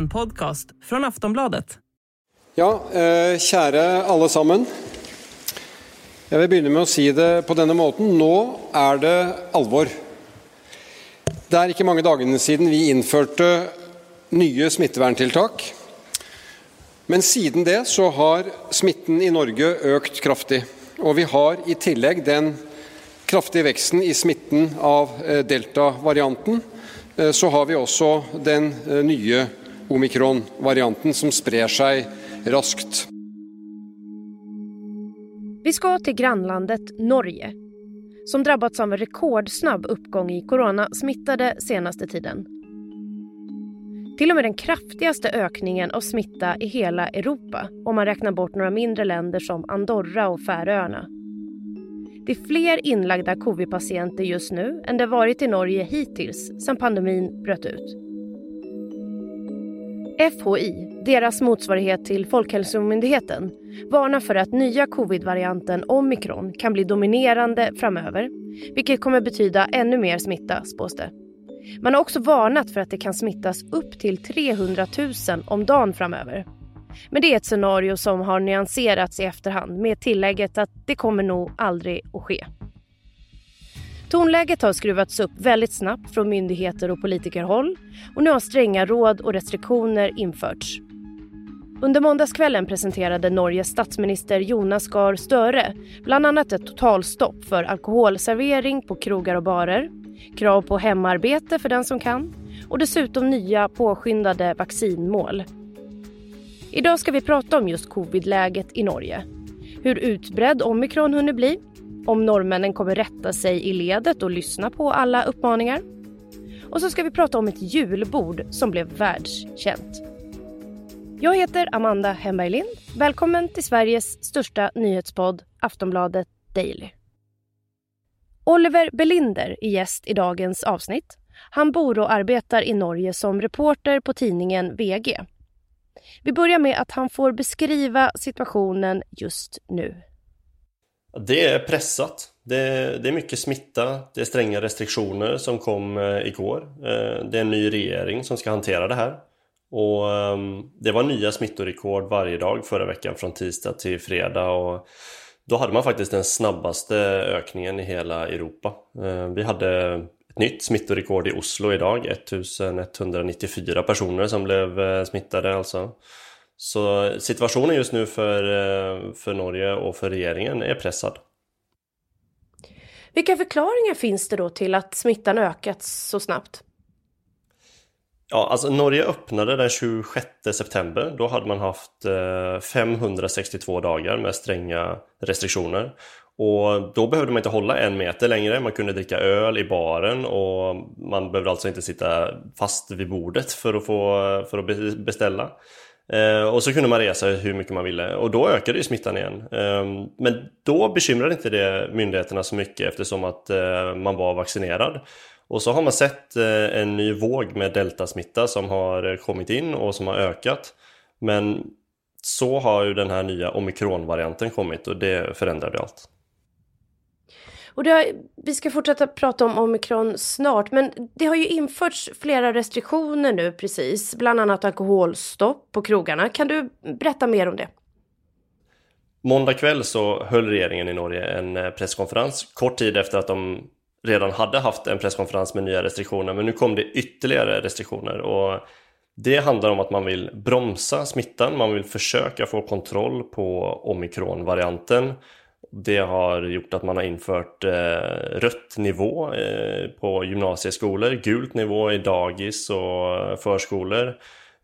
En podcast från Aftonbladet. Ja, eh, kära alle sammen. Jeg vil med att säga det på denna måten. Nu är det allvar. Det är inte många dagar sedan vi införde nya smitteverntiltak. Men sedan det så har smitten i Norge ökat kraftigt. Och vi har i tillägg den kraftiga växten i smitten av eh, deltavarianten. delta-varianten. Så har vi också den eh, nya omikron-varianten som sprer sig raskt. Vi ska till grannlandet Norge som drabbats av en rekordsnabb uppgång i coronasmittade senaste tiden. Till och med den kraftigaste ökningen av smitta i hela Europa om man räknar bort några mindre länder som Andorra och Färöarna. Det är fler inlagda covid-patienter just nu än det varit i Norge hittills sedan pandemin bröt ut. FHI, deras motsvarighet till Folkhälsomyndigheten, varnar för att nya covid-varianten omikron kan bli dominerande framöver, vilket kommer betyda ännu mer smitta, spås det. Man har också varnat för att det kan smittas upp till 300 000 om dagen framöver. Men det är ett scenario som har nyanserats i efterhand med tillägget att det kommer nog aldrig att ske. Tonläget har skruvats upp väldigt snabbt från myndigheter och politikerhåll och nu har stränga råd och restriktioner införts. Under måndagskvällen presenterade Norges statsminister Jonas Gahr Støre bland annat ett totalstopp för alkoholservering på krogar och barer, krav på hemarbete för den som kan och dessutom nya påskyndade vaccinmål. Idag ska vi prata om just covidläget i Norge. Hur utbredd omikron hunnit bli, om norrmännen kommer rätta sig i ledet och lyssna på alla uppmaningar. Och så ska vi prata om ett julbord som blev världskänt. Jag heter Amanda Hemberg Lind. Välkommen till Sveriges största nyhetspodd Aftonbladet Daily. Oliver Belinder är gäst i dagens avsnitt. Han bor och arbetar i Norge som reporter på tidningen VG. Vi börjar med att han får beskriva situationen just nu. Det är pressat. Det är, det är mycket smitta. Det är stränga restriktioner som kom eh, igår. Eh, det är en ny regering som ska hantera det här. Och ehm, det var nya smittorekord varje dag förra veckan från tisdag till fredag. Och då hade man faktiskt den snabbaste ökningen i hela Europa. Eh, vi hade ett nytt smittorekord i Oslo idag. 1194 personer som blev smittade alltså. Så situationen just nu för, för Norge och för regeringen är pressad. Vilka förklaringar finns det då till att smittan ökat så snabbt? Ja, alltså Norge öppnade den 26 september. Då hade man haft 562 dagar med stränga restriktioner. Och då behövde man inte hålla en meter längre, man kunde dricka öl i baren och man behövde alltså inte sitta fast vid bordet för att, få, för att beställa. Eh, och så kunde man resa hur mycket man ville och då ökade ju smittan igen. Eh, men då bekymrade inte det myndigheterna så mycket eftersom att eh, man var vaccinerad. Och så har man sett eh, en ny våg med deltasmitta som har kommit in och som har ökat. Men så har ju den här nya omikronvarianten kommit och det förändrade allt. Och har, vi ska fortsätta prata om omikron snart, men det har ju införts flera restriktioner nu precis, bland annat alkoholstopp på krogarna. Kan du berätta mer om det? Måndag kväll så höll regeringen i Norge en eh, presskonferens kort tid efter att de redan hade haft en presskonferens med nya restriktioner, men nu kom det ytterligare restriktioner och det handlar om att man vill bromsa smittan, man vill försöka få kontroll på omikronvarianten det har gjort att man har infört eh, rött nivå eh, på gymnasieskolor, gult nivå i dagis och förskolor.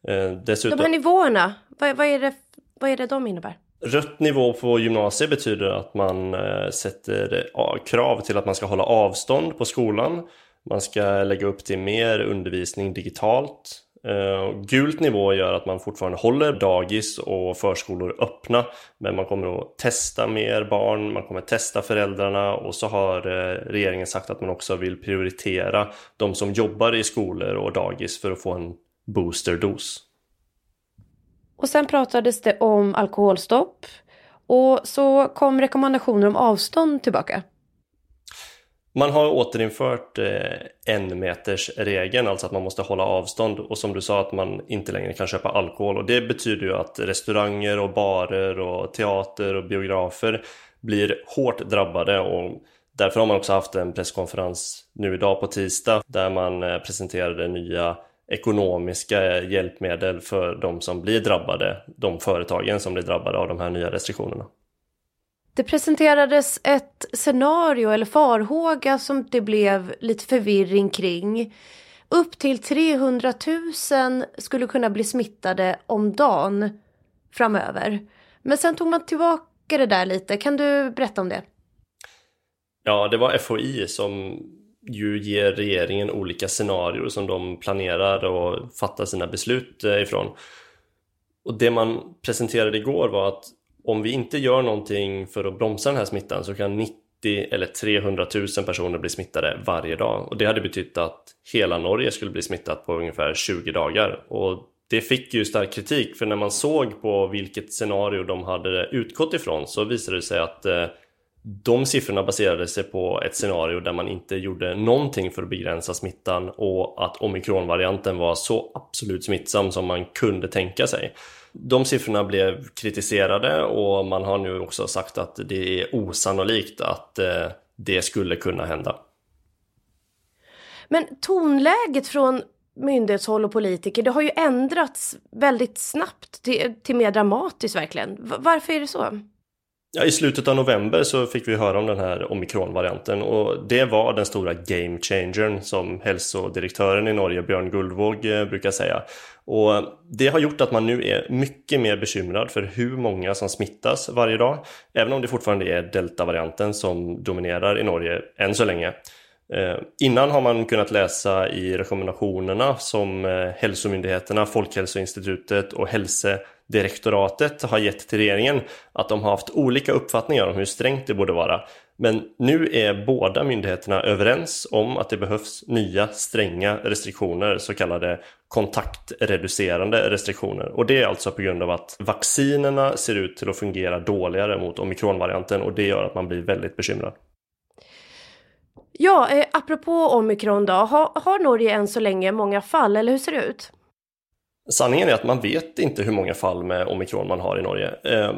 Eh, dessutom... De här nivåerna, vad, vad, är det, vad är det de innebär? Rött nivå på gymnasiet betyder att man eh, sätter krav till att man ska hålla avstånd på skolan. Man ska lägga upp till mer undervisning digitalt. Uh, gult nivå gör att man fortfarande håller dagis och förskolor öppna men man kommer att testa mer barn, man kommer att testa föräldrarna och så har uh, regeringen sagt att man också vill prioritera de som jobbar i skolor och dagis för att få en boosterdos. Och sen pratades det om alkoholstopp och så kom rekommendationer om avstånd tillbaka. Man har återinfört eh, en meters regeln, alltså att man måste hålla avstånd och som du sa att man inte längre kan köpa alkohol och det betyder ju att restauranger och barer och teater och biografer blir hårt drabbade och därför har man också haft en presskonferens nu idag på tisdag där man eh, presenterade nya ekonomiska hjälpmedel för de som blir drabbade, de företagen som blir drabbade av de här nya restriktionerna. Det presenterades ett scenario eller farhåga som det blev lite förvirring kring. Upp till 300 000 skulle kunna bli smittade om dagen framöver. Men sen tog man tillbaka det där lite. Kan du berätta om det? Ja, det var FHI som ju ger regeringen olika scenarier som de planerar och fattar sina beslut eh, ifrån. Och det man presenterade igår var att om vi inte gör någonting för att bromsa den här smittan så kan 90 eller 300 000 personer bli smittade varje dag. Och det hade betytt att hela Norge skulle bli smittat på ungefär 20 dagar. Och det fick ju stark kritik för när man såg på vilket scenario de hade utgått ifrån så visade det sig att eh, de siffrorna baserade sig på ett scenario där man inte gjorde någonting för att begränsa smittan och att omikronvarianten var så absolut smittsam som man kunde tänka sig. De siffrorna blev kritiserade och man har nu också sagt att det är osannolikt att eh, det skulle kunna hända. Men tonläget från myndighetshåll och politiker, det har ju ändrats väldigt snabbt till, till mer dramatiskt verkligen. Varför är det så? Ja, I slutet av november så fick vi höra om den här omikronvarianten och det var den stora game changern som hälsodirektören i Norge, Björn Guldvåg, eh, brukar säga. Och det har gjort att man nu är mycket mer bekymrad för hur många som smittas varje dag, även om det fortfarande är deltavarianten som dominerar i Norge än så länge. Eh, innan har man kunnat läsa i rekommendationerna som eh, hälsomyndigheterna, Folkhälsoinstitutet och hälse direktoratet har gett till regeringen att de har haft olika uppfattningar om hur strängt det borde vara. Men nu är båda myndigheterna överens om att det behövs nya stränga restriktioner, så kallade kontaktreducerande restriktioner. Och det är alltså på grund av att vaccinerna ser ut till att fungera dåligare mot omikronvarianten och det gör att man blir väldigt bekymrad. Ja, eh, apropå omikron då, har, har Norge än så länge många fall eller hur ser det ut? Sanningen är att man vet inte hur många fall med omikron man har i Norge. Eh,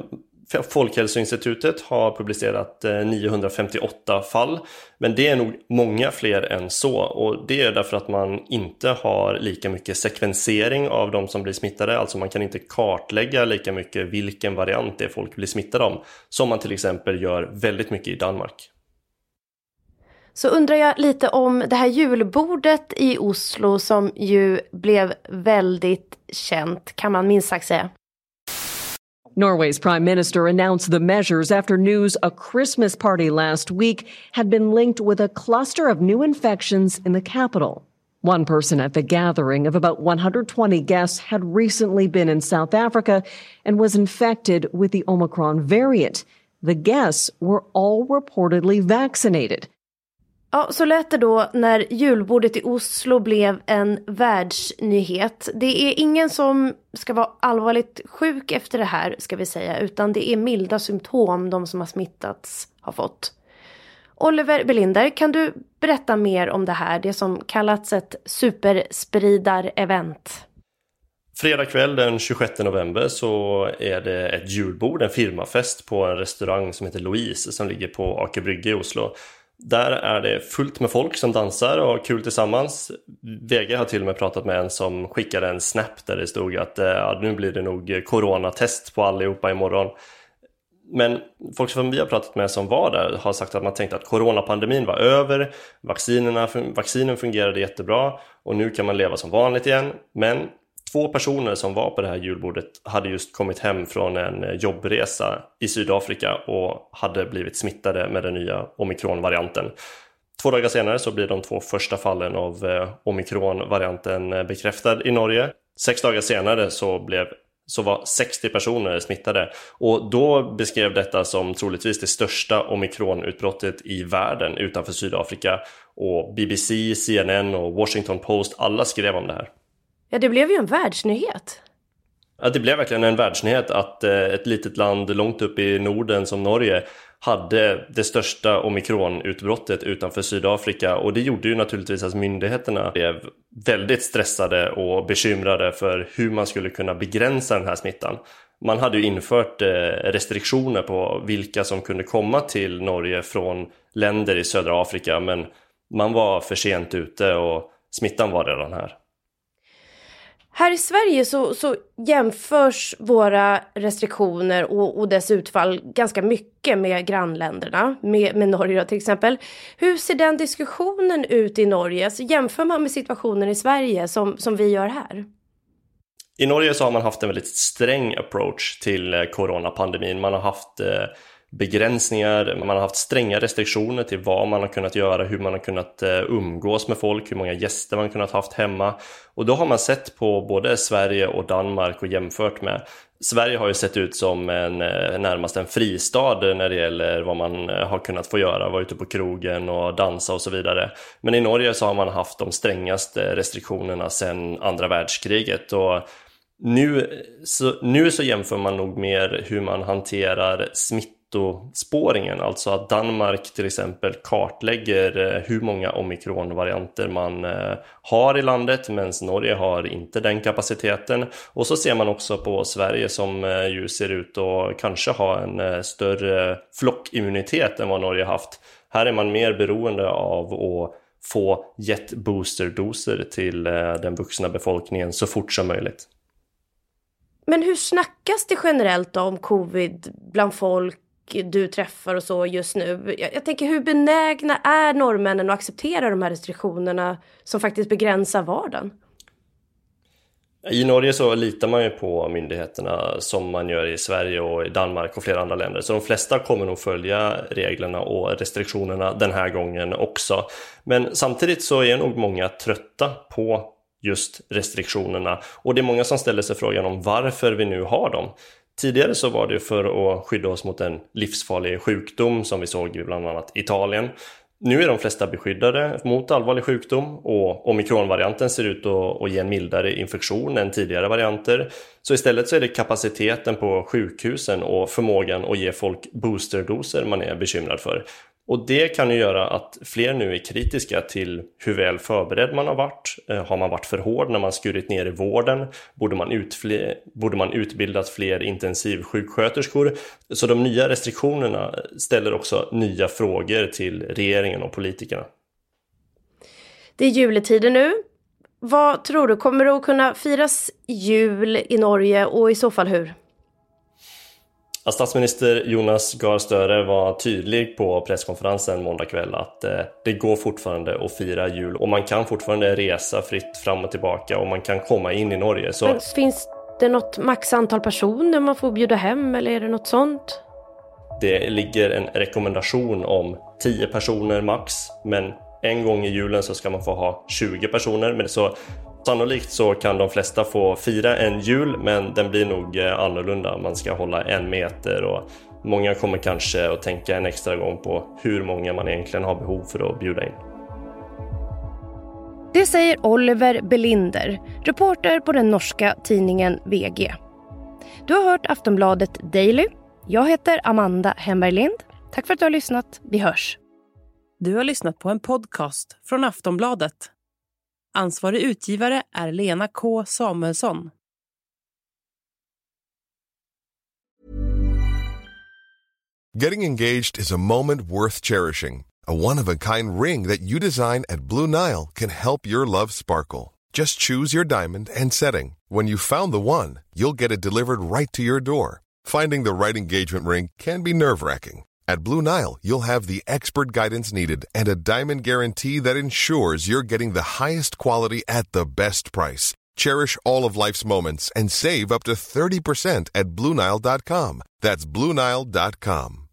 Folkhälsoinstitutet har publicerat eh, 958 fall, men det är nog många fler än så och det är därför att man inte har lika mycket sekvensering av de som blir smittade, alltså man kan inte kartlägga lika mycket vilken variant det är folk blir smittade om, som man till exempel gör väldigt mycket i Danmark. Så undrar jag lite om det här julbordet i Oslo som ju blev väldigt känt, kan man minst sagt säga. Norway's prime minister announced the measures after news a Christmas party last week had been linked with a cluster of new infections in the capital. One person at the gathering of about 120 guests had recently been in South Africa and was infected with the Omicron variant. The guests were all reportedly vaccinated. Ja, så lät det då när julbordet i Oslo blev en världsnyhet. Det är ingen som ska vara allvarligt sjuk efter det här, ska vi säga, utan det är milda symptom de som har smittats har fått. Oliver Belinder, kan du berätta mer om det här, det som kallats ett superspridarevent? Fredag kväll den 26 november så är det ett julbord, en firmafest på en restaurang som heter Louise som ligger på Aker Brygge i Oslo. Där är det fullt med folk som dansar och har kul tillsammans. VG har till och med pratat med en som skickade en snap där det stod att eh, ja, nu blir det nog coronatest på allihopa imorgon. Men folk som vi har pratat med som var där har sagt att man tänkte att coronapandemin var över, vaccinerna, vaccinen fungerade jättebra och nu kan man leva som vanligt igen. Men Två personer som var på det här julbordet hade just kommit hem från en eh, jobbresa i Sydafrika och hade blivit smittade med den nya omikronvarianten. Två dagar senare så blir de två första fallen av eh, omikronvarianten eh, bekräftad i Norge. Sex dagar senare så, blev, så var 60 personer smittade och då beskrev detta som troligtvis det största omikronutbrottet i världen utanför Sydafrika och BBC, CNN och Washington Post alla skrev om det här. Ja, det blev ju en världsnyhet. Ja, det blev verkligen en världsnyhet att eh, ett litet land långt upp i Norden som Norge hade det största omikronutbrottet utanför Sydafrika och det gjorde ju naturligtvis att myndigheterna blev väldigt stressade och bekymrade för hur man skulle kunna begränsa den här smittan. Man hade ju infört eh, restriktioner på vilka som kunde komma till Norge från länder i södra Afrika men man var för sent ute och smittan var redan här. Här i Sverige så, så jämförs våra restriktioner och, och dess utfall ganska mycket med grannländerna, med, med Norge till exempel. Hur ser den diskussionen ut i Norge? Så jämför man med situationen i Sverige som, som vi gör här? I Norge så har man haft en väldigt sträng approach till eh, coronapandemin. Man har haft eh, begränsningar, man har haft stränga restriktioner till vad man har kunnat göra, hur man har kunnat eh, umgås med folk, hur många gäster man kunnat haft hemma. Och då har man sett på både Sverige och Danmark och jämfört med. Sverige har ju sett ut som en, eh, närmast en fristad när det gäller vad man eh, har kunnat få göra, vara ute på krogen och dansa och så vidare. Men i Norge så har man haft de strängaste restriktionerna sedan andra världskriget. Och nu så, nu så jämför man nog mer hur man hanterar smitta smittospåringen, alltså att Danmark till exempel kartlägger eh, hur många omikronvarianter man eh, har i landet medan Norge har inte den kapaciteten. Och så ser man också på Sverige som eh, ju ser ut att kanske ha en större flockimmunitet än vad Norge haft. Här är man mer beroende av att få gett boosterdoser till den vuxna befolkningen så fort som möjligt. Men hur snackas det generellt om covid bland folk du träffar och så just nu. Jag, jag, tänker hur benägna är norrmännen att acceptera de här restriktionerna som faktiskt begränsar vardagen? I Norge så litar man ju på myndigheterna som man gör i Sverige och i Danmark och flera andra länder. Så de flesta kommer nog följa reglerna och restriktionerna den här gången också. Men samtidigt så är nog många trötta på just restriktionerna och det är många som ställer sig frågan om varför vi nu har dem. Tidigare så var det för att skydda oss mot en livsfarlig sjukdom som vi såg i bland annat Italien. Nu är de flesta beskyddade mot allvarlig sjukdom och omikronvarianten ser ut att ge en mildare infektion än tidigare varianter. Så istället så är det kapaciteten på sjukhusen och förmågan att ge folk boosterdoser man är bekymrad för. Och det kan ju göra att fler nu är kritiska till hur väl förberedd man har varit. Eh, har man varit för hård när man skurit ner i vården? Borde man, utfler, borde man utbildat fler intensivsjuksköterskor? Så de nya restriktionerna ställer också nya frågor till regeringen och politikerna. Det är juletider nu. Vad tror du, kommer det att kunna firas jul i Norge och i så fall hur? Statsminister Jonas Gahr Støre var tydlig på presskonferensen måndag kväll att eh, det går fortfarande att fira jul och man kan fortfarande resa fritt fram och tillbaka och man kan komma in i Norge. Så... Men finns det något maxantal personer man får bjuda hem eller är det något sånt? Det ligger en rekommendation om 10 personer max, men en gång i julen så ska man få ha 20 personer. Men så Sannolikt så kan de flesta få fira en jul men den blir nog eh, annorlunda. Man ska hålla en meter och många kommer kanske att tänka en extra gång på hur många man egentligen har behov för att bjuda in. Det säger Oliver Belinder, reporter på den norska tidningen VG. Du har hört Aftonbladet Daily. Jag heter Amanda Hemberlind. Tack för att du har lyssnat. Vi hörs. Du har lyssnat på en podcast från Aftonbladet. Ansvarig utgivare är Lena K Samuelsson. Getting engaged is a moment worth cherishing. A one-of-a-kind ring that you design at Blue Nile can help your love sparkle. Just choose your diamond and setting. When you found the one, you'll get it delivered right to your door. Finding the right engagement ring can be nerve-wracking. At Blue Nile, you'll have the expert guidance needed and a diamond guarantee that ensures you're getting the highest quality at the best price. Cherish all of life's moments and save up to 30% at BlueNile.com. That's BlueNile.com.